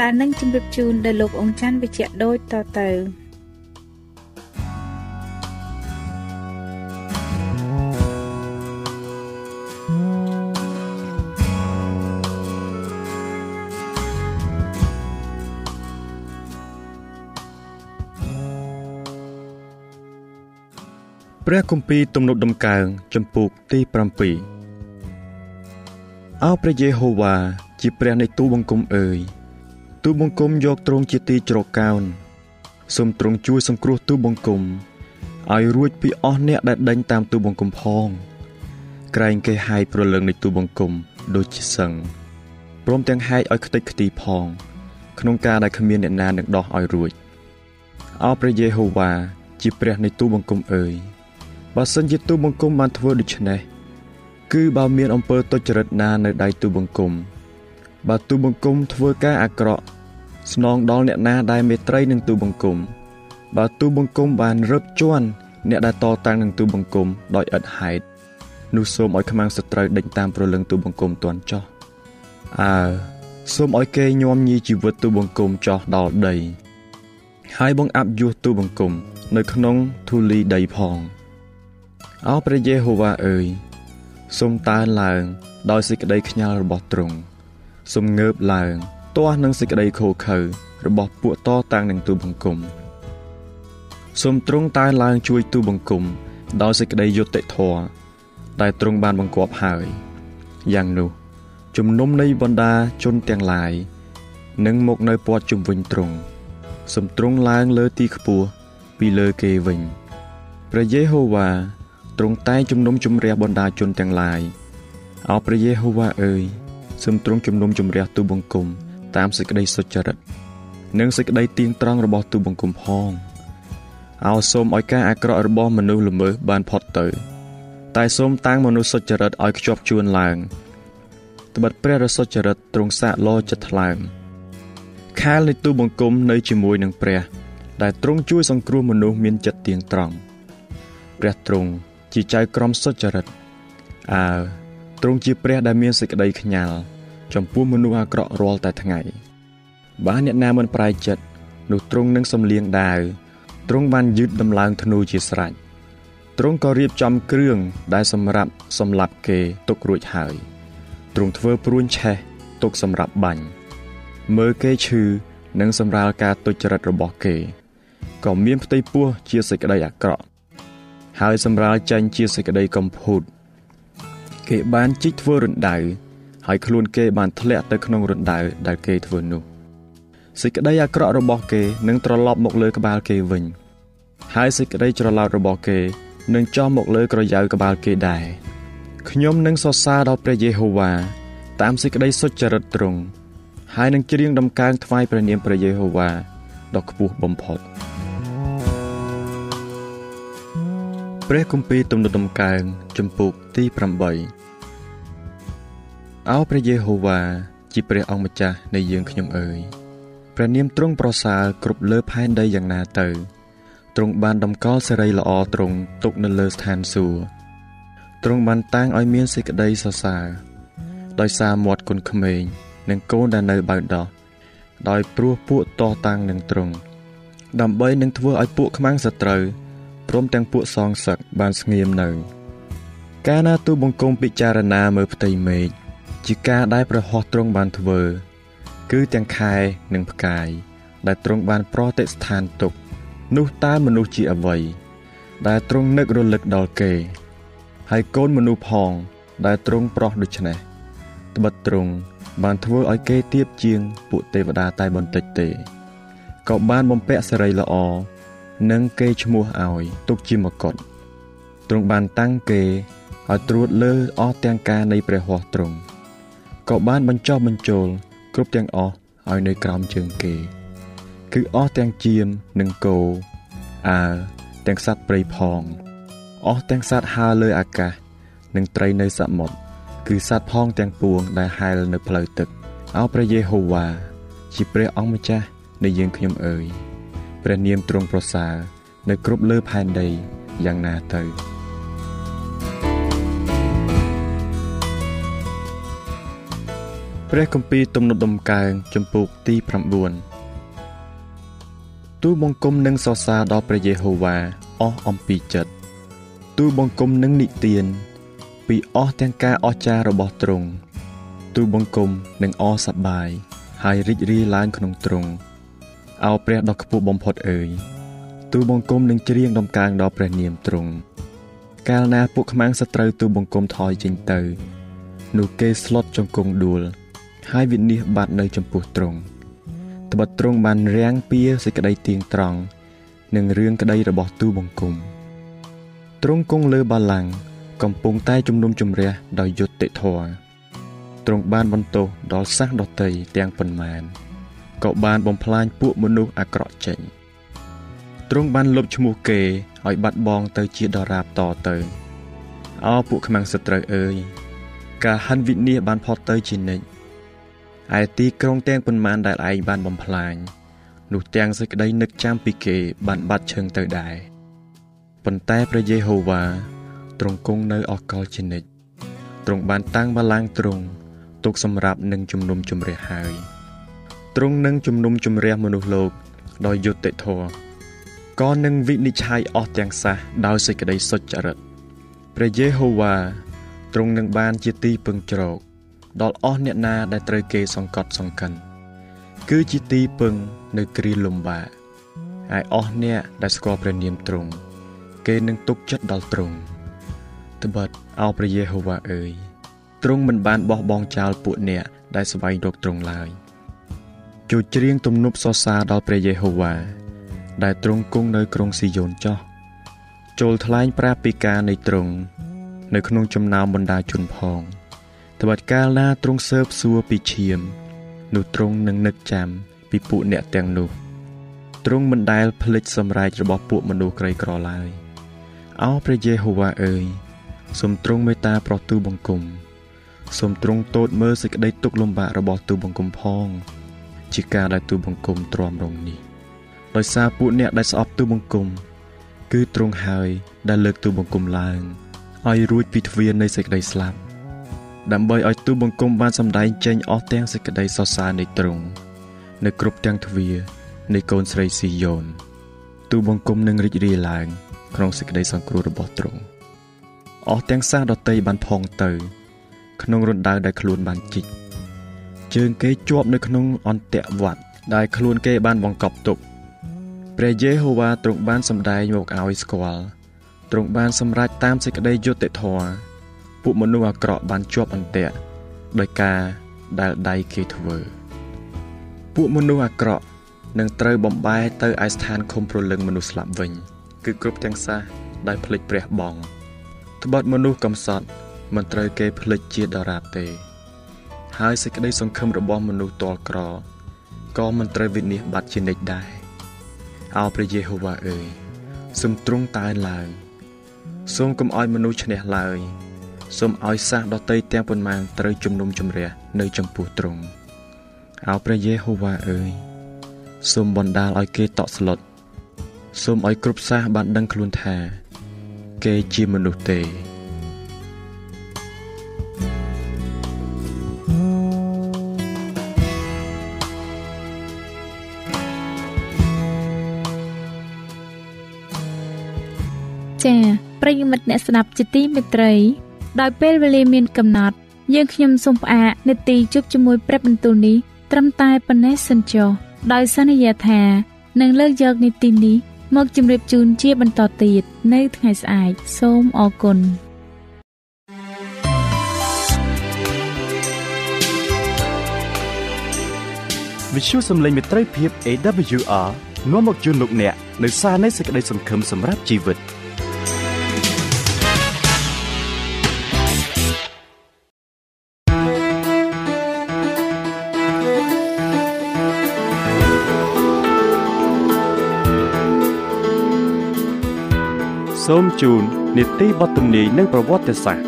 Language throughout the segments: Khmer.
ដែលនឹងជម្រាបជូនដល់លោកអង្ចាន់វិជ្ជៈដូចតទៅព្រះគម្ពីរទំនុកដំកើងចំពុកទី7អោព្រះយេហូវ៉ាជាព្រះនៃទូបង្គំអើយ ទូបង្គំយកទ្រង់ជាទីជ្រកកោនសូមទ្រង់ជួយសង្គ្រោះទូបង្គំឲ្យរួចពីអស់អ្នកដែលដេញតាមទូបង្គំផង ក្រែងគេហាយប្រលឹងនៃទូបង្គំដូចជាសឹងព្រមទាំងហែកឲ្យខ្ទេចខ្ទីផង ក្នុងការដែលគ្មានអ្នកណានឹងដោះឲ្យរួចអោព្រះយេហូវ៉ាជាព្រះនៃទូបង្គំអើយបើសិនជាទូបង្គំបានធ្វើដូច្នេះគឺបើមានអំពើទុច្ចរិតណានៅដៃទូបង្គំបើទូបង្គំធ្វើការអាក្រក់ ស្នងដល់អ្នកណាដែលមេត្រីនឹងទូបង្គំបើទូបង្គំបានរឹបជន់អ្នកដែលតតាំងនឹងទូបង្គំដោយឥតហេតុនោះសូមឲ្យខ្មាំងសត្រូវដេញតាមប្រលឹងទូបង្គំទាន់ចោះអើសូមឲ្យគេញោមញីជីវិតទូបង្គំចោះដល់ដី ហើយបងអាប់យោះទូបង្គំ នៅក្នុងធូលីដីផងអោព្រះយេហូវ៉ាអើយសូមកើនឡើង ដោយសេចក្តីខ្ញាល់របស់ទ្រង់សូមងើបឡើង ទាស់នឹងសេចក្តីខូខើរបស់ពួកតតាំងនឹងទូបង្គំសូមទ្រង់តើឡើងជួយទូបង្គំ ដោយសេចក្តីយុត្តិធម៌ដែលទ្រង់បានបង្គាប់ហើយ យ៉ាងនោះ ជំនុំនៃបណ្ដាជនទាំងឡាយនឹងមកនៅព័ទ្ធជុំវិញទ្រង់សូមទ្រង់ឡើងលើទីខ្ពស់ពីលើគេវិញព្រះយេហូវ៉ាទ្រង់តែងជំនុំជម្រះបណ្ដាជនទាំងឡាយអោព្រះយេហូវ៉ាអើយសូមទ្រង់ជំនុំជម្រះទូបង្គំ តាមសេចក្តីសុចរិតនិងសេចក្តីទៀងត្រង់របស់ទូបង្គំផងអោសូមឲ្យការអាក្រក់របស់មនុស្សល្មើសបានផុតទៅ តែសូមតាំងមនុស្សសុចរិតឲ្យខ្ជាប់ជួនឡើងត្បិតព្រះរសុចរិតទ្រង់សាកលោចិត្តថ្លើមខែលនៃទូបង្គំនៅជាមួយនឹងព្រះ ដែលទ្រង់ជួយសង្គ្រោះមនុស្សមានចិត្តទៀងត្រង់ព្រះទ្រង់ជាចៅក្រមសុចរិតអើទ្រង់ជាព្រះដែលមានសេចក្តីខ្ញាល់ ចំពោះមនុស្សអាក្រក់រាល់តែថ្ងៃបើអ្នកណាមិនប្រែចិត្តនោះទ្រង់នឹងសំលៀងដាវទ្រង់បានយឺតដំឡើងធ្នូជាស្រេចទ្រង់ក៏រៀបចំគ្រឿងដែលសម្រាប់សម្លាប់គេទុករួចហើយទ្រង់ធ្វើព្រួញឆេះទុកសម្រាប់បាញ់មើលគេឈឺនិងសម្រាលការទុច្ចរិតរបស់គេក៏មានផ្ទៃពោះជាសេចក្តីអាក្រក់ហើយសម្រាលចាញ់ជាសេចក្តីកំពូតគេបានជីកធ្វើរណ្ដៅ ហើយខ្លួនគេបានធ្លាក់ទៅក្នុងរណ្ដៅដែលគេធ្វើនោះសេចក្តីអាក្រក់របស់គេនឹងត្រឡប់មកលើក្បាលគេវិញ ហើយសេចក្តីច្រឡោតរបស់គេនឹងចោះមកលើក្រយ៉ៅក្បាលគេដែរខ្ញុំនឹងសរសើរដល់ព្រះយេហូវ៉ាតាមសេចក្តីសុចរិតទ្រង់ហើយនឹងច្រៀងដំកើងថ្វាយព្រះនាមព្រះយេហូវ៉ាដ៏ខ្ពស់បំផុតព្រះគម្ពីរទំនុកដំកើងចំពុកទី8 អោព្រះយេហូវ៉ាជាព្រះអង្គម្ចាស់នៃយើងខ្ញុំអើយព្រះនាមទ្រង់ប្រសើរគ្រប់លើផែនដីយ៉ាងណាទៅទ្រង់បានដំកល់សេរីល្អទ្រង់ទុកនៅលើស្ថានសួគ៌ទ្រង់បានតាំងឲ្យមានសេចក្តីសរសើរដោយសារមាត់គុណក្មេង និងកូនដែលនៅបៅដោះដោយព្រោះពួកតតាំងនឹងទ្រង់ដើម្បីនឹងធ្វើឲ្យពួកខ្មាំងសត្រូវព្រមទាំងពួកសងសឹកបានស្ងៀមនៅ កាលណាទូបង្គំពិចារណាមើលផ្ទៃមេឃ ជាការដែលព្រះហស្ថទ្រង់បានធ្វើ គឺទាំងខែនិងផ្កាយ ដែលទ្រង់បានប្រតិស្ថានទុក នោះតើមនុស្សជាអ្វី ដែលទ្រង់នឹករលឹកដល់គេ ហើយកូនមនុស្សផង ដែលទ្រង់ប្រោះដូច្នេះត្បិតទ្រង់បានធ្វើឲ្យគេទៀបជាងពួកទេវតាតែបន្តិចទេក៏បានបំពាក់សេរីល្អនិងគេឈ្មោះឲ្យទុកជាមកុដទ្រង់បានតាំងគេឲ្យត្រួតលើអស់ទាំងការនៃព្រះហស្ថទ្រង់ ក៏បានបញ្ចុះបញ្ចូល គ្រប់ទាំងអស់ឲ្យនៅក្រោមជើងគេ គឺអស់ទាំងជៀមនិងគោអើទាំងសត្វព្រៃផងអស់ទាំងសត្វហើរលើអាកាស និងត្រីនៅសមុទ្រគឺសត្វផងទាំងពួងដែលហែលនៅផ្លូវទឹកអោព្រះយេហូវ៉ាជាព្រះអង្គម្ចាស់នៃយើងខ្ញុំអើយព្រះនាមទ្រង់ប្រសើរនៅគ្រប់លើផែនដីយ៉ាងណាទៅ ព្រះគម្ពីរទំនុកដំកើងចំពោះទី9ទូបង្គំនឹងសរសើរដល់ព្រះយេហូវ៉ាអស់អំពីចិត្តទូបង្គំនឹងនិទាន ពីអស់ទាំងការអស្ចារ្យរបស់ទ្រង់ទូបង្គំនឹងអសប្បាយហើយរីករាយឡើងក្នុងទ្រង់អោព្រះដ៏ខ្ពស់បំផុតអើយទូបង្គំនឹងច្រៀងដំកើងដល់ព្រះនាមទ្រង់កាលណាពួកខ្មាំងសត្រូវទូបង្គំថយចេញទៅ នោះគេស្លុតចង្គង់ដួល ហើយវិនិច្ឆ័យបាត់នៅចំពោះទ្រង់ត្បិតទ្រង់បានរាំងពៀសេចក្តីទៀងត្រង់និងរឿងក្តីរបស់ទូបង្គំទ្រង់គង់លើបល្ល័ង្កកំពុងតែជំនុំជម្រះដោយយុត្តិធម៌ទ្រង់បានបន្ទោសដល់សះដតីទាំងប៉ុន្មានក៏បានបំផ្លាញពួកមនុស្សអាក្រក់ចេញទ្រង់បានលុបឈ្មោះគេឲ្យបាត់បង់ទៅជាដរាបតទៅអោពួកខ្មាំងសត្រូវអើយការហិនវិនាសបានផុតទៅជានិច្ច ឯទីក្រុងទាំងប៉ុន្មានដែលឯងបានបំផ្លាញនោះទាំងសេចក្តីនឹកចាំពីគេ បានបាត់ឈឹងទៅដែរប៉ុន្តែព្រះយេហូវ៉ាទ្រង់គង់នៅអកលជានិច្ចទ្រង់បានតាំងបល្ល័ង្កទ្រង់ទុកសម្រាប់នឹងជំនុំជម្រះហើយទ្រង់នឹងជំនុំជម្រះមនុស្សលោកដោយយុត្តិធម៌ក៏នឹងវិនិច្ឆ័យអស់ទាំងសះដោយសេចក្តីសុចរិតព្រះយេហូវ៉ាទ្រង់នឹងបានជាទីពឹងជ្រក ដល់អស់អ្នកណាដែលត្រូវគេសង្កត់សង្កិនគឺជាទីពឹងនៅគ្រាលំបាកហើយអស់អ្នកដែលស្គាល់ព្រះនាមទ្រង់គេនឹងទុកចិត្តដល់ទ្រង់ត្បិតអោព្រះយេហូវ៉ាអើយទ្រង់មិនបានបោះបង់ចោលពួកអ្នកដែលស្វែងរកទ្រង់ឡើយជួយច្រៀងទំនុកសរសើរដល់ព្រះយេហូវ៉ាដែលទ្រង់គង់នៅក្រុងស៊ីយ៉ូនចោះចូលថ្លែងប្រាប់ពីការនៃទ្រង់នៅក្នុងចំណោមបណ្ដាជនផង ត្បិតកាលណាទ្រង់សើបសួរពីឈាម នោះទ្រង់នឹងនឹកចាំពីពួកអ្នកទាំងនោះទ្រង់មិនដែលភ្លេចសម្រែករបស់ពួកមនុស្សក្រីក្រឡើយអោព្រះយេហូវ៉ាអើយសូមទ្រង់មេត្តាប្រោះទូបង្គំសូមទ្រង់ទតមើលសេចក្តីទុក្ខលំបាករបស់ទូបង្គំផង ជាការដែលទូបង្គំទ្រាំរងនេះដោយសារពួកអ្នកដែលស្អប់ទូបង្គំ គឺទ្រង់ហើយដែលលើកទូបង្គំឡើងឲ្យរួចពីទ្វារនៃសេចក្តីស្លាប់ ដើម្បីឲ្យទូបង្គំបានសម្ដែងចេញអស់ទាំងសេចក្តីសរសើរនៃទ្រង់នៅគ្រប់ទាំងទ្វារនៃកូនស្រីស៊ីយ៉ូនទូបង្គំនឹងរីករាយឡើងក្នុងសេចក្តីសង្គ្រោះរបស់ទ្រង់អស់ទាំងសាសដតីបានផងទៅ ក្នុងរណ្ដៅដែលខ្លួនបានជីកជើងគេជាប់នៅក្នុងអន្ទាក់វត្តដែលខ្លួនគេបានបង្កប់ទុកព្រះយេហូវ៉ាទ្រង់បានសម្ដែងមកឲ្យស្គាល់ទ្រង់បានសម្រេចតាមសេចក្តីយុត្តិធម៌ ពួកមនុស្សអាក្រក់បានជាប់អន្ទាក់ដោយការដែលដៃគេធ្វើ ពួកមនុស្សអាក្រក់នឹងត្រូវបំបែទៅឯស្ថានឃុំព្រលឹងមនុស្សស្លាប់វិញ គឺគ្រប់ទាំងសះដែលភ្លេចព្រះបងត្បិតមនុស្សកំសត់មិនត្រូវគេភ្លេចជាដរាបទេ ហើយសេចក្តីសង្ឃឹមរបស់មនុស្សតលក្រក៏មិនត្រូវវិនិច្ឆ័យបាត់ជានិច្ចដែរអោព្រះយេហូវ៉ាអើយសូមទ្រង់តើឡើងសូមកុំឲ្យមនុស្សឈ្នះឡើយ សូមឲ្យសាសដតីទាំងប៉ុន្មានត្រូវជំនុំជម្រះនៅចំពោះទ្រង់អោព្រះយេហូវ៉ាអើយសូមបណ្ដាលឲ្យគេតក់ស្លុតសូមឲ្យគ្រប់សាសបានដឹងខ្លួនថា គេជាមនុស្សទេចា៎ប្រិយមិត្តអ្នកស្ដាប់ជាទីមេត្រី ដោយពេលវេលាមានកំណត់ យើងខ្ញុំសូមផ្អាកនេតិជប់ជាមួយព្រឹបបន្ទូលនេះត្រឹមតែប៉ុណ្ណេះសិនចុះដោយសន្យាថានឹងលើកយកនីតិនេះមកជម្រាបជូនជាបន្តទៀតនៅថ្ងៃស្អែកសូមអរគុណវិទ្យុសំឡេងមេត្រីភាព AWR នាំមកជូនលោកអ្នកនៅសារនៃសេចក្តីសង្ឃឹមសម្រាប់ជីវិត។ សូមជូននីតិបទទំនាយនិងប្រវត្តិសាស្ត្រ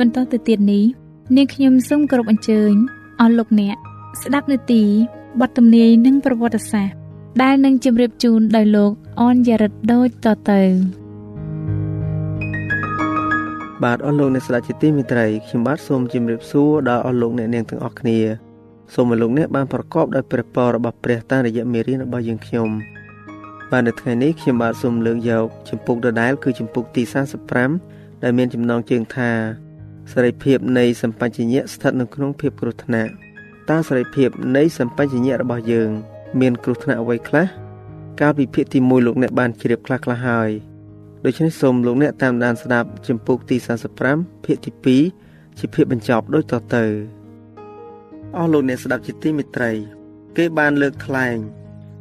បន្តទៅទៀតនេះនាងខ្ញុំសូមគោរពអញ្ជើញអស់លោកអ្នកស្ដាប់នាទីបទទំនាយនិងប្រវត្តិសាស្ត្រដែលនឹងជម្រាបជូនដោយលោកអនយរិទ្ធដូចតទៅបាទអស់លោកអ្នកស្ដាប់ជាទីមេត្រីខ្ញុំបាទសូមជម្រាបសួរដល់អស់លោកអ្នកនាងទាំងអស់គ្នាសូមឲ្យលោកអ្នកបានប្រកបដោយព្រះពររបស់ព្រះតាមរយៈមេរៀនរបស់យើងខ្ញុំបាទនៅថ្ងៃនេះខ្ញុំបាទសូមលើកយកចម្ពោះដដែលគឺចម្ពោះទី45ដែលមានចំណងជើងថា សេរីភាពនៃសម្បញ្ញៈស្ថិតនៅក្នុងភាពគ្រោះថ្នាក់តើសេរីភាពនៃសម្បញ្ញៈរបស់យើង មានគ្រោះថ្នាក់អ្វីខ្លះកាលពីភាគទី1លោកអ្នកបានជ្រាបខ្លះខ្លះហើយដូច្នេះសូមលោកអ្នកតាមដានស្ដាប់ចម្ពោះទី45ភាគទី2ជាភាគបញ្ចប់ដូចតទៅអស់លោកអ្នកស្ដាប់ជាទីមេត្រី គេបានលើកថ្លែង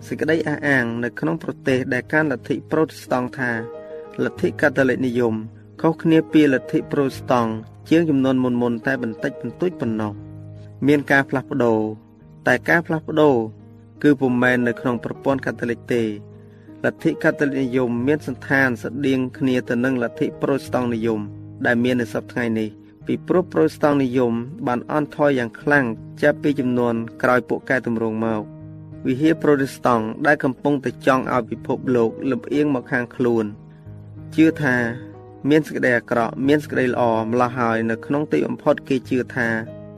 សេចក្តីអះអាង នៅក្នុងប្រទេសដែលកាន់លទ្ធិប្រូតេស្តង់ថាលទ្ធិកាតូលិកនិយម ខុសគ្នាពីលទ្ធិប្រូតេស្តង់ជាងចំនួនមុនមុនតែបន្តិចបន្តួចប៉ុណ្ណោះមានការផ្លាស់ប្ដូរតែការផ្លាស់ប្ដូរគឺពុំមែននៅក្នុងប្រព័ន្ធកាតូលិកទេលទ្ធិកាតូលិកនិយមមានសន្តានស្តៀងគ្នាទៅនឹងលទ្ធិប្រូតេស្តង់និយម ដែលមាននៅសប្តាហ៍ថ្ងៃនេះពីព្រោះប្រូតេស្តង់និយម បានអន់ថយយ៉ាងខ្លាំងចាប់ពីចំនួនក្រោយពួកកែតម្រង់មកវិហារប្រូតេស្តង់ដែលកំពុងតែចង់ឲ្យពិភពលោកលំអៀងមកខាងខ្លួនជឿថា មានសេចក្តីអាក្រក់មានសេចក្តីល្អម្ល៉េះហើយនៅក្នុងទីបំផុតគេជឿថា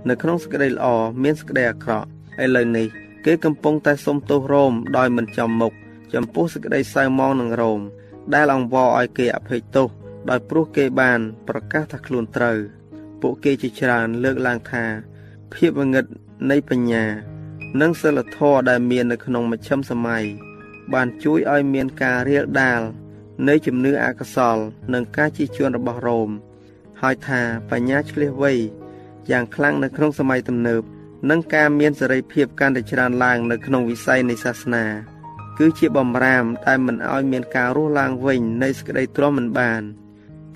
នៅក្នុងសេចក្តីល្អមានសេចក្តីអាក្រក់ឥឡូវនេះគេកំពុងតែសុំទោសរ៉ូមដោយមិនចំមុខចំពោះសេចក្តីសៅមងនឹងរ៉ូមដែលអង្វរឲ្យគេអភ័យទោសដោយព្រោះគេបាន ប្រកាសថាខ្លួនត្រូវពួកគេជាច្រើនលើកឡើងថា ភាពងឹតនៃបញ្ញា និងសិលធម៌ដែលមាននៅក្នុងមជ្ឈិមសម័យបានជួយឲ្យមានការរៀលដាល នៃជំនឿអកុសលនិងការជិះជួនរបស់រ៉ូមហើយថាបញ្ញាឆ្លៀសវៃយ៉ាងខ្លាំងនៅក្នុងសម័យទំនើបនិងការមានសេរីភាពកាន់តែច្រើនឡើងនៅក្នុងវិស័យនៃសាសនា គឺជាបំរាមដែលមិនឲ្យមានការរស់ឡើងវិញនៃសេចក្តីទ្រាំមិនបាន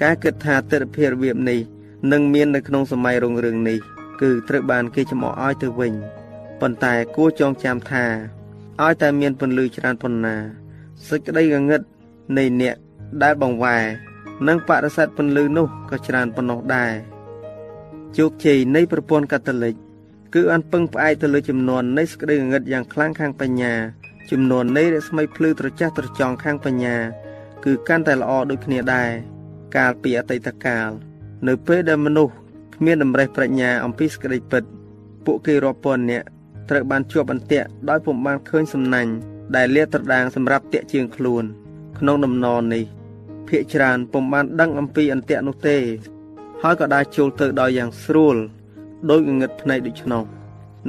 ការគិតថាទិដ្ឋភាពរបៀបនេះនឹងមាននៅក្នុងសម័យរុងរឿងនេះគឺត្រូវបានគេចំអកឲ្យទៅវិញប៉ុន្តែគួរចងចាំថាឲ្យតែមានពន្លឺច្រើនប៉ុណ្ណាសេចក្តីងងឹត នៃអ្នកដែលបង្វែរនិងបរិស័ទពន្លឺនោះក៏ច្រើនប៉ុណ្ណោះដែរជោគជ័យនៃប្រព័ន្ធកាតូលិកគឺអន់ពឹងផ្អែកទៅលើចំនួននៃសេចក្តីងងឹតយ៉ាងខ្លាំងខាងបញ្ញាចំនួននៃរស្មីភ្លឺត្រចះត្រចង់ខាងបញ្ញា គឺកាន់តែល្អដូចគ្នាដែរកាលពីអតីតកាល នៅពេលដែលមនុស្សគ្មានតម្រេះប្រាជ្ញាអំពីសេចក្តីពិត ពួកគេរាប់ពាន់នាក់ត្រូវបានជាប់អន្ទាក់ដោយពុំបានឃើញសំណាញ់ដែលលាតត្រដាងសម្រាប់តាក់ជាងខ្លួន។ ក្នុងដំណរនេះភាកច្រើនពុំបានដឹងអំពីអន្ទាក់នោះទេ ហើយក៏ដែរចូលទៅដោយយ៉ាងស្រួលដោយងងឹតភ្នែកដូច្នោះ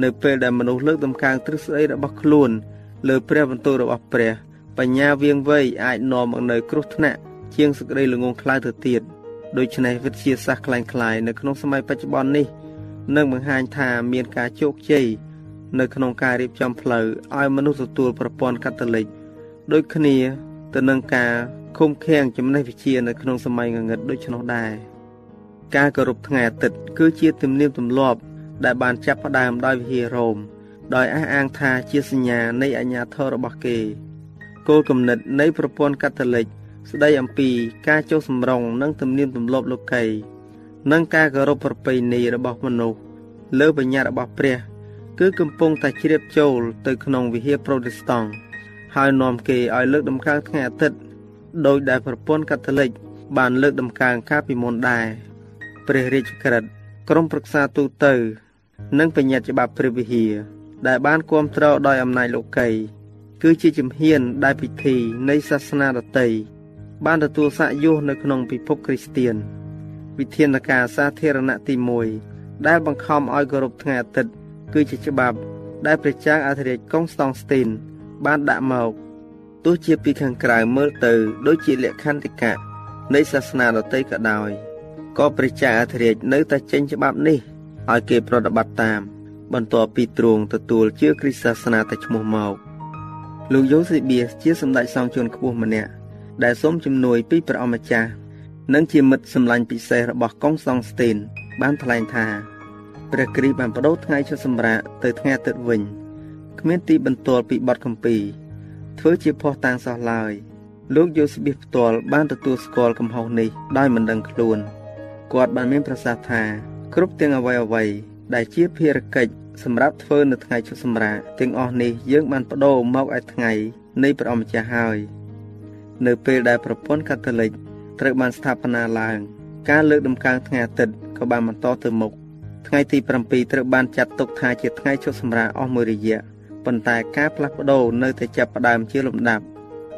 នៅពេលដែលមនុស្សលើកដំកើងទ្រឹស្ដីរបស់ខ្លួន លើព្រះបន្ទូលរបស់ព្រះ បញ្ញាវៀងវៃអាចនាំមកនៅគ្រោះថ្នាក់ជាងសេចក្តីល្ងងខ្លៅទៅទៀតដូច្នេះវិទ្យាសាស្ត្រคล้ายៗនៅក្នុងសម័យបច្ចុប្បន្ននេះនឹងបង្ហាញថាមានការជោគជ័យនៅក្នុងការរៀបចំផ្លូវឲ្យមនុស្សទទួលប្រព័ន្ធកាតូលិកដូចគ្នា ទៅនឹងការឃុំឃាំងចំណេះវិជ្ជានៅក្នុងសម័យងងឹតដូច្នោះដែរការគោរពថ្ងៃអាទិត្យគឺជាទំនៀមទម្លាប់ ដែលបានចាប់ផ្ដើមដោយវិហាររ៉ូមដោយអះអាងថាជាសញ្ញានៃអាញាធររបស់គេគោលគំនិតនៃប្រព័ន្ធកាតូលិកស្ដីអំពីការចុះសម្រុងនិងទំនៀមទម្លាប់លោកីនិងការគោរពប្រពៃណីរបស់មនុស្សលើបញ្ញត្តិរបស់ព្រះ គឺកំពុងតែជ្រាបចូលទៅក្នុងវិហារប្រូតេស្តង់ ហើយនាំគេឲ្យលើកដំកើងថ្ងៃអាទិត្យដោយដែលប្រព័ន្ធកាតូលិកបានលើកដំកើងកាលពីមុនដែរព្រះរាជក្រឹត្យក្រមប្រឹក្សាទូទៅនិងបញ្ញត្តិច្បាប់ព្រះវិហារដែលបានគ្រប់គ្រងដោយអំណាចលោកីគឺជាជំហានដែលពិធីនៃសាសនាដតីបានទទួលសាកយសនៅក្នុងពិភពគ្រីស្ទៀនវិធានការសាធារណៈទី1ដែលបង្ខំឲ្យគោរពថ្ងៃអាទិត្យគឺជាច្បាប់ដែលព្រះចៅអធិរាជកុងស្តង់ស្ទីន បានដាក់មកទោះជាពីខាងក្រៅមើលទៅដូចជាលក្ខន្តិកៈនៃសាសនាដទៃក៏ដោយក៏ព្រះចៅអធិរាជនៅតែចេញច្បាប់នេះឲ្យគេប្រតិបត្តិតាម បន្ទាប់ពីទ្រង់ទទួលជឿគ្រិស្តសាសនាតែឈ្មោះមកលោកយូសេបៀសជាសម្ដេចសង្ឃជួនខ្ពស់ម្នាក់ដែលសូមជំនួយពីព្រះអម្ចាស់និងជាមិត្តសម្លាញ់ពិសេសរបស់កុងសង់ស្ទីនបានថ្លែងថាព្រះគ្រីស្ទបានបដូរថ្ងៃឈប់សម្រាកទៅថ្ងៃអាទិត្យវិញ គ្មានទីបន្ទាល់ពីបទកម្ពីធ្វើជាភ័ស្តុតាងសោះឡើយលោកយូសេបៀសផ្ទាល់បានទទួលស្គាល់កំហុសនេះដោយមិនដឹងខ្លួនគាត់បានមានប្រសាសន៍ថាគ្រប់ទាំងអ្វីអ្វីដែលជាភារកិច្ចសម្រាប់ធ្វើនៅថ្ងៃឈប់សម្រាកទាំងអស់នេះយើងបានបដូរមកឲ្យថ្ងៃនៃព្រះអម្ចាស់ហើយនៅពេលដែលប្រព័ន្ធកាតូលិកត្រូវបានស្ថាបនាឡើង ការលើកដំកើងថ្ងៃអាទិត្យក៏បានបន្តទៅមុខថ្ងៃទី7ត្រូវបានចាត់ទុកថាជាថ្ងៃឈប់សម្រាកអស់មួយរយៈ ប៉ុន្តែការផ្លាស់ប្ដូរនៅតែចាប់ផ្ដើមជាលំដាប់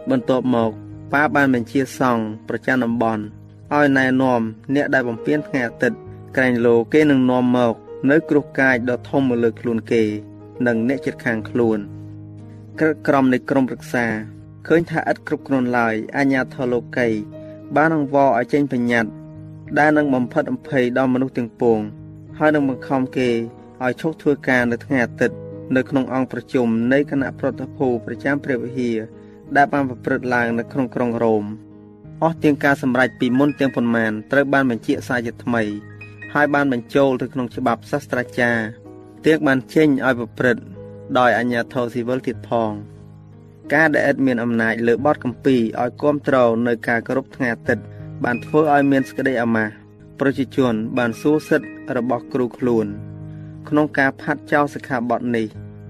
បន្ទាប់មកប៉ាបានបញ្ជាសង្ឃប្រចាំតំបន់ឲ្យណែនាំអ្នកដែលបំពេញថ្ងៃអាទិត្យក្រែងលោគេនឹងនាំមកនៅគ្រោះកាចដ៏ធំមកលើខ្លួនគេ និងអ្នកជិតខាងខ្លួនក្រឹតក្រមនៃក្រមរក្សាឃើញថាឥតគ្រប់គ្រាន់ឡើយអាញាធរលោកីបានអង្វរឲ្យចេញបញ្ញត្តិដែលនឹងបំផិតអំភ័យដល់មនុស្សទាំងពួងហើយនឹងបង្ខំគេឲ្យឈប់ធ្វើការនៅថ្ងៃអាទិត្យ នៅក្នុងអង្គប្រជុំនៃគណៈប្រតិភូប្រចាំព្រះវិហារដែលបានប្រព្រឹត្តឡើងនៅក្នុងក្រុងរ៉ូមអស់ទាំងការសម្រេចពីមុនទាំងប៉ុន្មានត្រូវបានបញ្ជាក់សារជាថ្មី ហើយបានបញ្ចូលទៅក្នុងច្បាប់សាស្ត្រាចារ្យទាំងបានចេញឲ្យប្រព្រឹត្តដោយអាជ្ញាធរស៊ីវិលទៀតផង ការដែលឥតមានអំណាចលើបទកម្ពីឲ្យគ្រប់គ្រងនៅការគោរពថ្ងៃអាទិត្យបានធ្វើឲ្យមានសេចក្តីអាម៉ាស់ប្រជាជនបានសួរសិទ្ធិរបស់គ្រូខ្លួន ក្នុងការផាត់ចោលសិក្ខាបទនេះ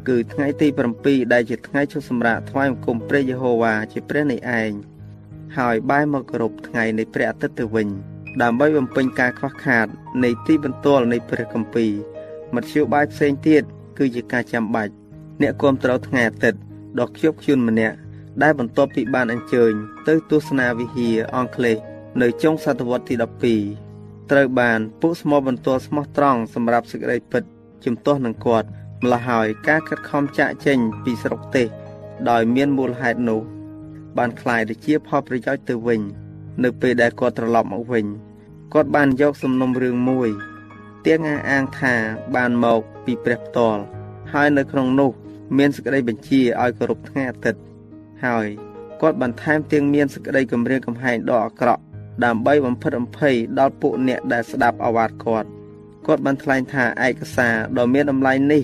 គឺថ្ងៃទី7ដែលជាថ្ងៃឈប់សម្រាកថ្វាយបង្គំព្រះយេហូវ៉ាជាព្រះនៃឯងហើយបែរមកគោរពថ្ងៃនៃព្រះអាទិត្យទៅវិញ ដើម្បីបំពេញការខ្វះខាត នៃទីបន្ទាល់នៃព្រះគម្ពីរមធ្យោបាយផ្សេងទៀតគឺជាការចាំបាច់អ្នកគាំទ្រថ្ងៃអាទិត្យដ៏ខ្ជាប់ខ្ជួនម្នាក់ដែលបន្ទាប់ពីបានអញ្ជើញ ទៅទស្សនាវិហារអង់គ្លេសនៅចុងសតវត្សទី12ត្រូវបានពួកស្មោបន្ទាល់ស្មោះត្រង់សម្រាប់សេចក្តីពិត ជំទាស់នឹងគាត់ម្ល៉េះហើយការខិតខំចាក់ចេញពីស្រុកទេសដោយមានមូលហេតុនោះបានคล้ายទៅជាផលប្រយោជន៍ទៅវិញ នៅពេលដែលគាត់ត្រឡប់មកវិញគាត់បានយកសំណុំរឿងមួយទាំងអះអាងថាបានមកពីព្រះផ្ទាល់ហើយនៅក្នុងនោះមានសេចក្តីបញ្ជាឲ្យគោរពថ្ងៃអាទិត្យហើយគាត់បានថែមទាំងមានសេចក្តីគំរាមកំហែងដ៏អាក្រក់ដើម្បីបំផិតបំភ័យដល់ពួកអ្នកដែលស្ដាប់អាវាតគាត់ គាត់បានថ្លែងថាឯកសារដ៏មានតម្លៃនេះ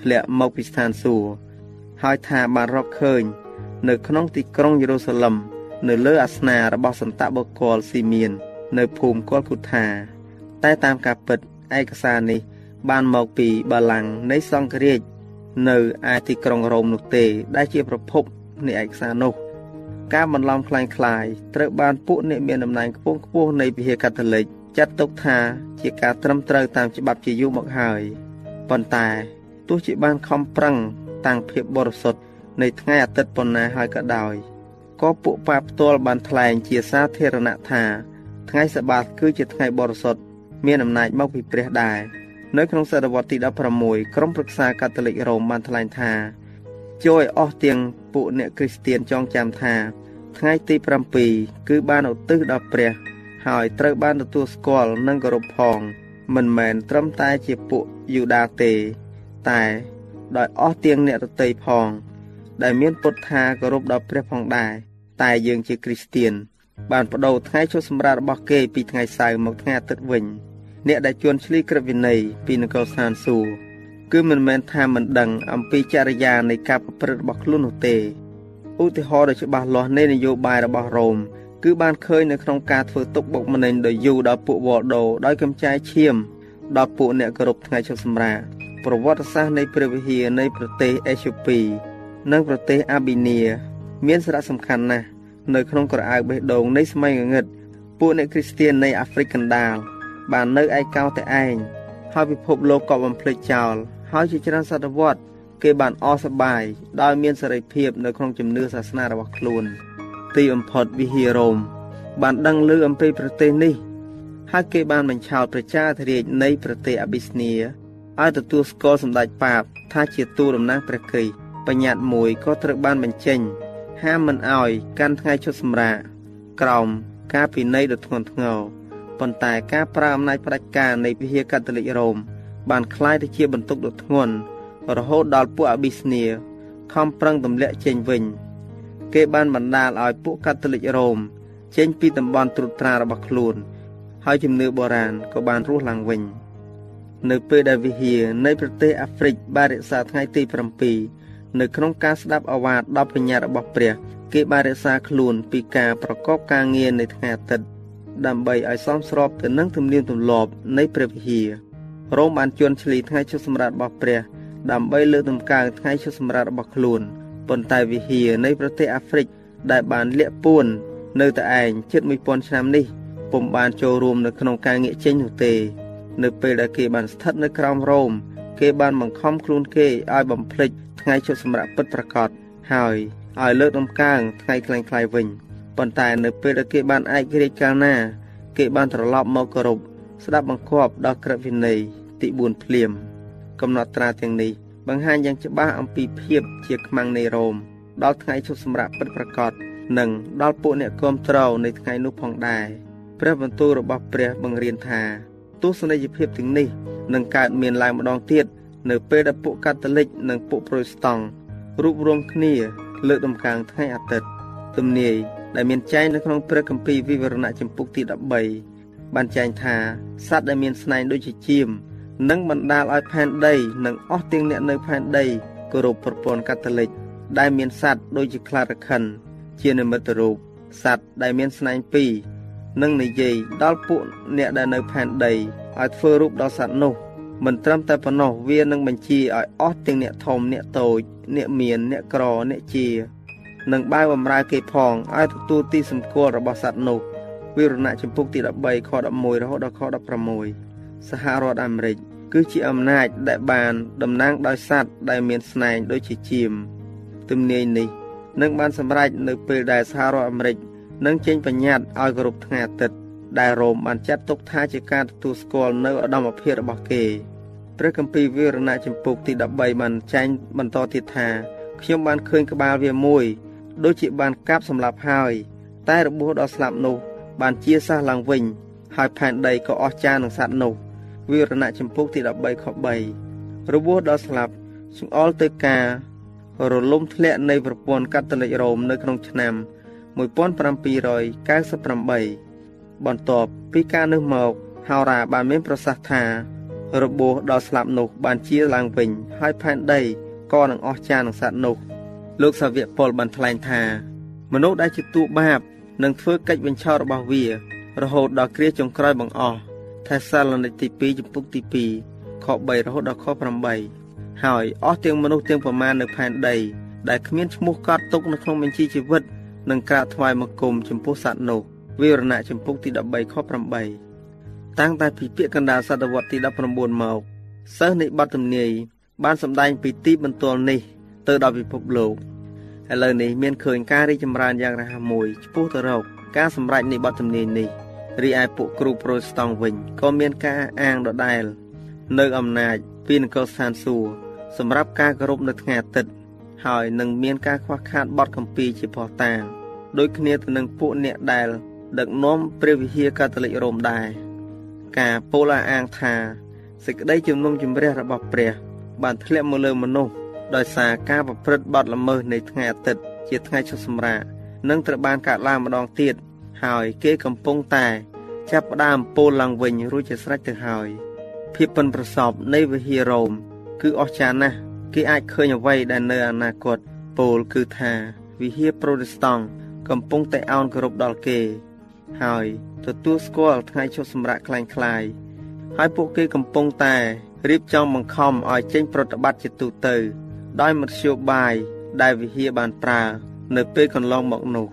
ធ្លាក់មកពីស្ថានសួគ៌ហើយថាបានរកឃើញ នៅក្នុងទីក្រុងយេរូសាឡឹមនៅលើអាសនៈរបស់សន្តបុគ្គលស៊ីមៀននៅភូមិកុលគុថាតែតាមការពិតឯកសារនេះ បានមកពីបាឡាំងនៃសង្ឃរាជនៅឯទីក្រុងរ៉ូមនោះទេ ដែលជាប្រភពនៃឯកសារនោះ ការបន្លំคล้ายคลายត្រូវបានពួកអ្នកមានតំណែងខ្ពង់ខ្ពស់នៃវិហារកាតូលិក ចាត់ទុកថាជាការត្រឹមត្រូវតាមច្បាប់ជាយូរមកហើយប៉ុន្តែទោះជាបានខំប្រឹងតាំងភាពបរិសុទ្ធនៃថ្ងៃអាទិត្យប៉ុណ្ណាហើយក៏ដោយក៏ពួកប៉ាផ្ទាល់បានថ្លែងជាសាធារណៈថា ថ្ងៃសបាតគឺជាថ្ងៃបរិសុទ្ធមានអំណាចមកពីព្រះដែរនៅក្នុងសតវត្សទី16ក្រុមប្រឹក្សាកាតូលិករ៉ូមបានថ្លែងថាជួយអស់ទាំងពួកអ្នកគ្រីស្ទៀនចងចាំថា ថ្ងៃទី7គឺបានឧទ្ទិសដល់ព្រះ ហើយត្រូវបានទទួលស្គាល់និងគោរពផង មិនមែនត្រឹមតែជាពួកយូដាទេ តែដោយអស់ទាំងអ្នករតីផង ដែលមានពុតថាគោរពដល់ព្រះផងដែរតែយើងជាគ្រីស្ទៀនបានបដូរថ្ងៃឈប់សម្រាករបស់គេពីថ្ងៃសៅរ៍មកថ្ងៃអាទិត្យវិញ អ្នកដែលជួនឆ្លីក្រឹតវិន័យពីនគរសានសួរគឺមិនមែនថាមិនដឹងអំពីចរិយានៃការប្រព្រឹត្តរបស់ខ្លួននោះទេឧទាហរណ៍ដ៏ច្បាស់លាស់នៃនយោបាយរបស់រ៉ូម គឺបានឃើញនៅក្នុងការធ្វើទុកបុកម្នេញដ៏យូរដល់ពួកវ៉លដូដោយកំចាយឈាមដល់ពួកអ្នកគោរពថ្ងៃឈប់សម្រាកប្រវត្តិសាស្ត្រនៃព្រះវិហារនៃប្រទេសអេត្យូពីនិងប្រទេសអាប៊ីនីមានសារៈសំខាន់ណាស់នៅក្នុងក្រអៅបេះដូងនៃសម័យងងឹតពួកអ្នកគ្រីស្ទាននៃអាហ្វ្រិកកណ្ដាលបាននៅឯកោតែឯងហើយពិភពលោកក៏បំភ្លេចចោលហើយជាច្រើនសតវត្សគេបានអស់សប្បាយដោយមានសេរីភាពនៅក្នុងជំនឿសាសនារបស់ខ្លួន ទីបំផុតវិហាររ៉ូមបានដឹងឮអំពីប្រទេសនេះហើយគេបានបញ្ឆោតប្រជាធិរាជនៃប្រទេសអាប៊ីស្នីឲ្យទទួលស្គាល់សម្ដេចប៉ាបថាជាទូតំណាងព្រះគ្រីស្ទបញ្ញត្តិមួយក៏ត្រូវបានបញ្ចេញហាមមិនឲ្យកាន់ថ្ងៃឈប់សម្រាកក្រោមការពិន័យដ៏ធ្ងន់ធ្ងរប៉ុន្តែការប្រើអំណាចផ្ដាច់ការនៃវិហារកាតូលិករ៉ូមបានคล้ายទៅជាបន្ទុកដ៏ធ្ងន់រហូតដល់ពួកអាប៊ីស្នីខំប្រឹងទម្លាក់ចេញវិញ គេបានបណ្ដាលឲ្យពួកកាតូលិករ៉ូមចេញពីតំបន់ត្រួតត្រារបស់ខ្លួន ហើយជំនឿបុរាណក៏បានរស់ឡើងវិញ នៅពេលដែលវិហារនៃប្រទេសអាហ្វ្រិកបានរក្សាថ្ងៃទី7នៅក្នុងការស្ដាប់អាវាតដល់បញ្ញត្តិរបស់ព្រះ គេបានរក្សាខ្លួនពីការប្រកបការងារនៅថ្ងៃអាទិត្យដើម្បីឲ្យសមស្របទៅនឹងទំនៀមទម្លាប់នៃព្រះវិហាររ៉ូមបានជន់ឈ្លីថ្ងៃឈប់សម្រាករបស់ព្រះដើម្បីលើកតម្កើងថ្ងៃឈប់សម្រាករបស់ខ្លួន ប៉ុន្តែវិហារនៃប្រទេសអាហ្វ្រិកដែលបានលាក់ពួននៅតែឯងជិត1000ឆ្នាំនេះពុំបានចូលរួមនៅក្នុងការងាកចេញនោះទេ នៅពេលដែលគេបានស្ថិតនៅក្រោមរ៉ូមគេបានបង្ខំខ្លួនគេឲ្យបំភ្លេចថ្ងៃឈប់សម្រាកពិតប្រាកដហើយឲ្យលើកដំកើងថ្ងៃខ្លាំងខ្លាយវិញប៉ុន្តែនៅពេលដែលគេបានឯករាជ្យកាលណា គេបានត្រឡប់មកគោរពស្ដាប់បង្គាប់ដល់ក្រឹតវិន័យទី4ភ្លាម កំណត់ត្រាទាំងនេះ បង្ហាញយ៉ាងច្បាស់អំពីភាពជាខ្មាំងនៃរ៉ូមដល់ថ្ងៃឈប់សម្រាកពិតប្រាកដនិងដល់ពួកអ្នកគាំទ្រនៅថ្ងៃនោះផងដែរព្រះបន្ទូលរបស់ព្រះបង្រៀនថាទស្សនីយភាពទាំងនេះនឹងកើតមានឡើងម្ដងទៀតនៅពេលដែលពួកកាតូលិកនិងពួកប្រូតស្តង់រួបរวมគ្នាលើកដំកើងថ្ងៃអាទិត្យទំនាយដែលមានចែងនៅក្នុងព្រះគម្ពីរវិវរណៈចំពុកទី13បានចែងថាសត្វដែលមានស្នែងដូចជាជាម នឹងបណ្ដាលឲ្យផែនដីនិងអស់ទាំងអ្នកនៅផែនដីគោរពប្រព័ន្ធកាតូលិកដែលមានសត្វដូចជាខ្លារខិន ជានិមិត្តរូបសត្វដែលមានស្នែងពីរនឹងនិយាយដល់ពួកអ្នកដែលនៅផែនដីឲ្យធ្វើរូបដល់សត្វនោះមិនត្រឹមតែប៉ុណ្ណោះវានឹងបញ្ជាឲ្យអស់ទាំងអ្នកធំអ្នកតូច អ្នកមានអ្នកក្រអ្នកជានិងបែបបំរើគេផងឲ្យទទួលទីសម្គាល់របស់សត្វនោះវិរណៈចម្ពុកទី13ខ11រហូតដល់ខ16សហរដ្ឋអាមេរិក គឺជាអំណាចដែលបានតំណាងដោយសត្វដែលមានស្នែងដូចជាជាមទំនាយនេះនឹងបានសម្រេចនៅពេលដែលសហរដ្ឋអាមេរិកនឹងចេញបញ្ញត្តិឲ្យគោរពថ្ងៃអាទិត្យដែលរ៉ូមបានចាត់ទុកថាជាការទទួលស្គាល់នៅឧត្តមភាពរបស់គេព្រះគម្ពីរវិរណៈចម្ពោះទី13បានចែងបន្តទៀតថាខ្ញុំបានឃើញក្បាលវាមួយដូចជាបានកាប់សម្លាប់ហើយ តែរបួសដល់ស្លាប់នោះ បានជាសះឡើងវិញ ហើយផែនដីក៏អស់ចានឹងសត្វនោះ វិរណៈចម្ពោះទី13ខ3របួសដល់ស្លាប់ចង្អុលទៅការរលំធ្លាក់នៃប្រព័ន្ធកាតូលិករ៉ូមនៅក្នុងឆ្នាំ1798បន្ទាប់ពីការនោះមកហោរាបានមានប្រសាសន៍ថា របួសដល់ស្លាប់នោះបានជាឡើងវិញ ហើយផែនដីក៏នឹងអស់ចានឹងសត្វនោះលោកសាវកប៉ុលបានថ្លែងថា មនុស្សដែលជាទូបាបនឹងធ្វើកិច្ចបញ្ឆោតរបស់វា រហូតដល់គ្រាចុងក្រោយបង្អស់ ថេសាឡូនីកទី2ចំពុកទី2ខ3រហូតដល់ខ8ហើយអស់ទាំងមនុស្សទាំងប្រមាណនៅផែនដីដែលគ្មានឈ្មោះកត់ទុកនៅក្នុងបញ្ជីជីវិតនឹងក្រាបថ្វាយបង្គំចំពោះសត្វនោះវិវរណៈចំពុកទី13ខ8តាំងតែពីពាក្យកណ្ដាលសតវត្សទី19មកសិស្សនៃបទទំនាយបានសម្ដែងពីទីបន្ទាល់នេះទៅដល់ពិភពលោកឥឡូវនេះមានឃើញការរីកចម្រើនយ៉ាងរហ័សមួយចំពោះទៅរកការសម្រេចនៃបទទំនាយនេះ រីឯពួកគ្រូប្រូតស្តង់វិញក៏មានការអាងដដែលនៅអំណាចពីនគរស្ថានសួគ៌សម្រាប់ការគោរពនៅថ្ងៃអាទិត្យហើយនឹងមានការខ្វះខាតបទកម្ពីជាផោះតាងដូចគ្នាទៅនឹងពួកអ្នកដែល ដឹកនាំព្រះវិហារកាតូលិករ៉ូមដែរការពោលអាងថាសេចក្តីជំនុំជម្រះរបស់ព្រះ បានធ្លាក់មកលើមនុស្សដោយសារការប្រព្រឹត្តបទល្មើសនៃថ្ងៃអាទិត្យជាថ្ងៃឈប់សម្រាកនឹងត្រូវបានកាត់ឡើងម្ដងទៀត ហើយគេកំពុងតែចាប់ផ្ដើមពោលឡើងវិញរួចជាស្រេចទៅហើយភាពប៉ិនប្រសពនៃវិហាររ៉ូមគឺអស្ចារ្យណាស់គេអាចឃើញអ្វីដែលនៅអនាគតពោលគឺថាវិហារប្រូតេស្តង់កំពុងតែអោនគោរពដល់គេ ហើយទទួលស្គាល់ថ្ងៃឈប់សម្រាកคล้ายៗហើយពួកគេកំពុងតែរៀបចំបង្ខំឲ្យចេញប្រតិបត្តិជាទូទៅ ដោយមធ្យោបាយដែលវិហារបានប្រើនៅពេលកន្លងមកនោះ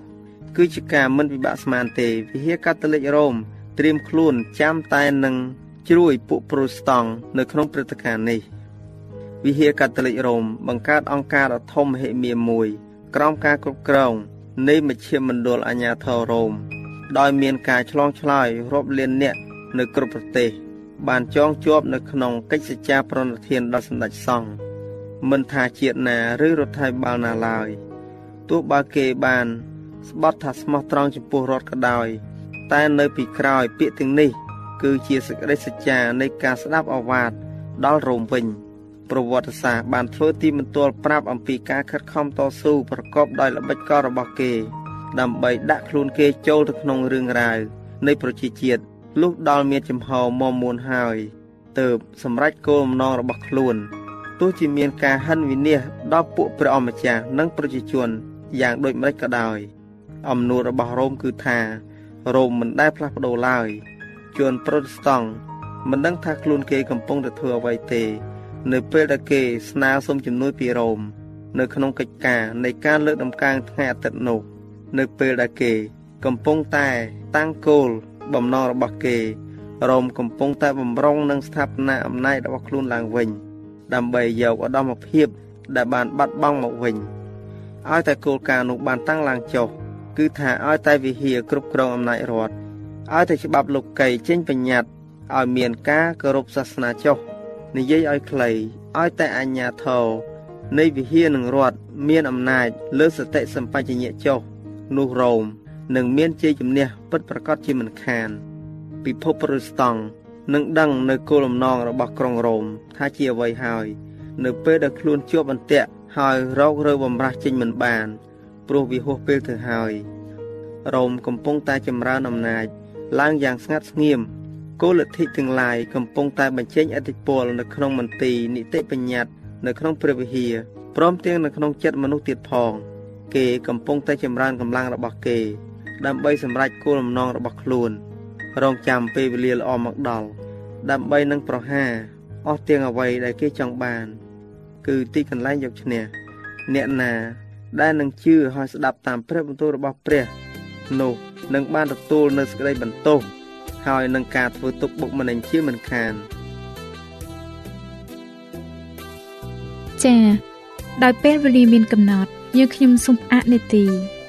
គឺជាការមិនពិបាកស្មានទេវិហារកាតូលិករ៉ូមត្រៀមខ្លួនចាំតែនឹងជ្រួយពួកប្រូតស្តង់នៅក្នុងព្រឹត្តិការណ៍នេះវិហារកាតូលិករ៉ូមបង្កើតអង្គការដ៏ធំមហិមាមួយក្រោមការគ្រប់គ្រងនៃមជ្ឈមណ្ឌលអាជ្ញាធររ៉ូមដោយមានការឆ្លងឆ្លើយរាប់លានអ្នកនៅគ្រប់ប្រទេស បានចងជាប់នៅក្នុងកិច្ចសច្ចាប្រណិធានដល់សម្ដេចសង្ឃមិនថាជាតិណាឬរដ្ឋាភិបាលណាឡើយទោះបើគេបាន ស្បត់ថាស្មោះត្រង់ចំពោះរដ្ឋក៏ដោយ តែនៅពីក្រោយពាក្យទាំងនេះ គឺជាសេចក្តីសច្ចានៃការស្ដាប់អាវាតដល់រោមវិញប្រវត្តិសាស្ត្របានធ្វើទីបន្ទាល់ប្រាប់អំពីការខិតខំតស៊ូប្រកបដោយល្បិចកលរបស់គេ ដើម្បីដាក់ខ្លួនគេចូលទៅក្នុងរឿងរ៉ាវនៃប្រជាជាតិលុះដល់មានចំហមមួនហើយទើបសម្រេចគោលបំណងរបស់ខ្លួនទោះជាមានការហិនវិនិច្ឆ័យដល់ពួកព្រះអម្ចាស់និងប្រជាជនយ៉ាងដូចម្តេចក៏ដោយ អំណួតរបស់រ៉ូមគឺថារ៉ូមមិនដែលផ្លាស់ប្ដូរឡើយជនប្រូតស្តង់មិនដឹងថាខ្លួនគេកំពុងតែធ្វើអ្វីទេ នៅពេលដែលគេស្នើសុំជំនួយពីរ៉ូមនៅក្នុងកិច្ចការនៃការលើកដំកើងថ្ងៃអាទិត្យនោះនៅពេលដែលគេ កំពុងតែតាំងគោលបំណងរបស់គេរ៉ូមកំពុងតែបំរុងនឹងស្ថាបនាអំណាចរបស់ខ្លួនឡើងវិញ។ដើម្បីយកឧត្តមភាពដែលបានបាត់បង់មកវិញឲ្យតែគោលការណ៍នោះបានតាំងឡើងចុះ គឺថាឲ្យតែវិហារគ្រប់គ្រងអំណាចរដ្ឋឲ្យតែច្បាប់លោកីចេញបញ្ញត្តិឲ្យមានការគោរពសាសនាចុះនិយាយឲ្យខ្លីឲ្យតែអញ្ញាធរនៃវិហារនិងរដ្ឋមានអំណាចលើសតិសម្បជញ្ញៈចុះនោះរ៉ូមនឹងមានជ័យជំនះពិតប្រាកដជាមិនខាន ពិភពប្រូតស្តង់នឹងដឹងនៅគោលបំណងរបស់ក្រុងរ៉ូមថាជាអ្វីហើយ នៅពេលដែលខ្លួនជាប់អន្ទាក់ហើយរោគរើបំរាស់ចេញមិនបាន ព្រោះវាហួសពេលទៅហើយរ៉ូមកំពុងតែចម្រើនអំណាចឡើងយ៉ាងស្ងាត់ស្ងៀមគោលលទ្ធិទាំងឡាយកំពុងតែបញ្ចេញឥទ្ធិពលនៅក្នុងមន្ទីរនីតិបញ្ញត្តិនៅក្នុងព្រះវិហារព្រមទាំងនៅក្នុងចិត្តមនុស្សទៀតផង គេកំពុងតែចម្រើនកម្លាំងរបស់គេ ដើម្បីសម្រេចគោលបំណងរបស់ខ្លួន។រងចាំពេលវេលាល្អមកដល់ដើម្បីនឹងប្រហារអស់ទាំងអ្វីដែលគេចង់បាន គឺទីកន្លែងយកឈ្នះអ្នកណា ដែលនឹងជឿហើយស្ដាប់តាមព្រះបន្ទូលរបស់ព្រះនោះនឹងបានទទួលនៅសេចក្តីបន្ទោសហើយនឹងការធ្វើទុកបុកម្នេញជាមិនខានចា៎ដោយពេលវេលាមានកំណត់យើងខ្ញុំសូមផ្អាកនេតិ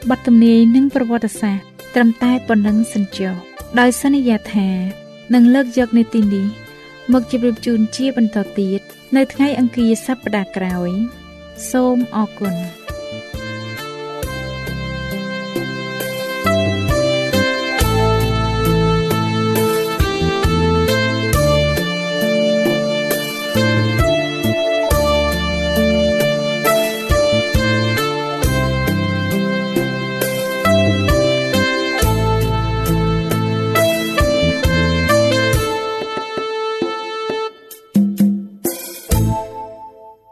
បទទំនាយនិងប្រវត្តិសាស្ត្រត្រឹមតែប៉ុណ្ណឹងសិនចុះដោយសន្យាថានឹងលើកយកនីតិនេះមកជម្រាបជូនជាបន្តទៀតនៅថ្ងៃអង្គារសប្តាហ៍ក្រោយ សូមអរគុណ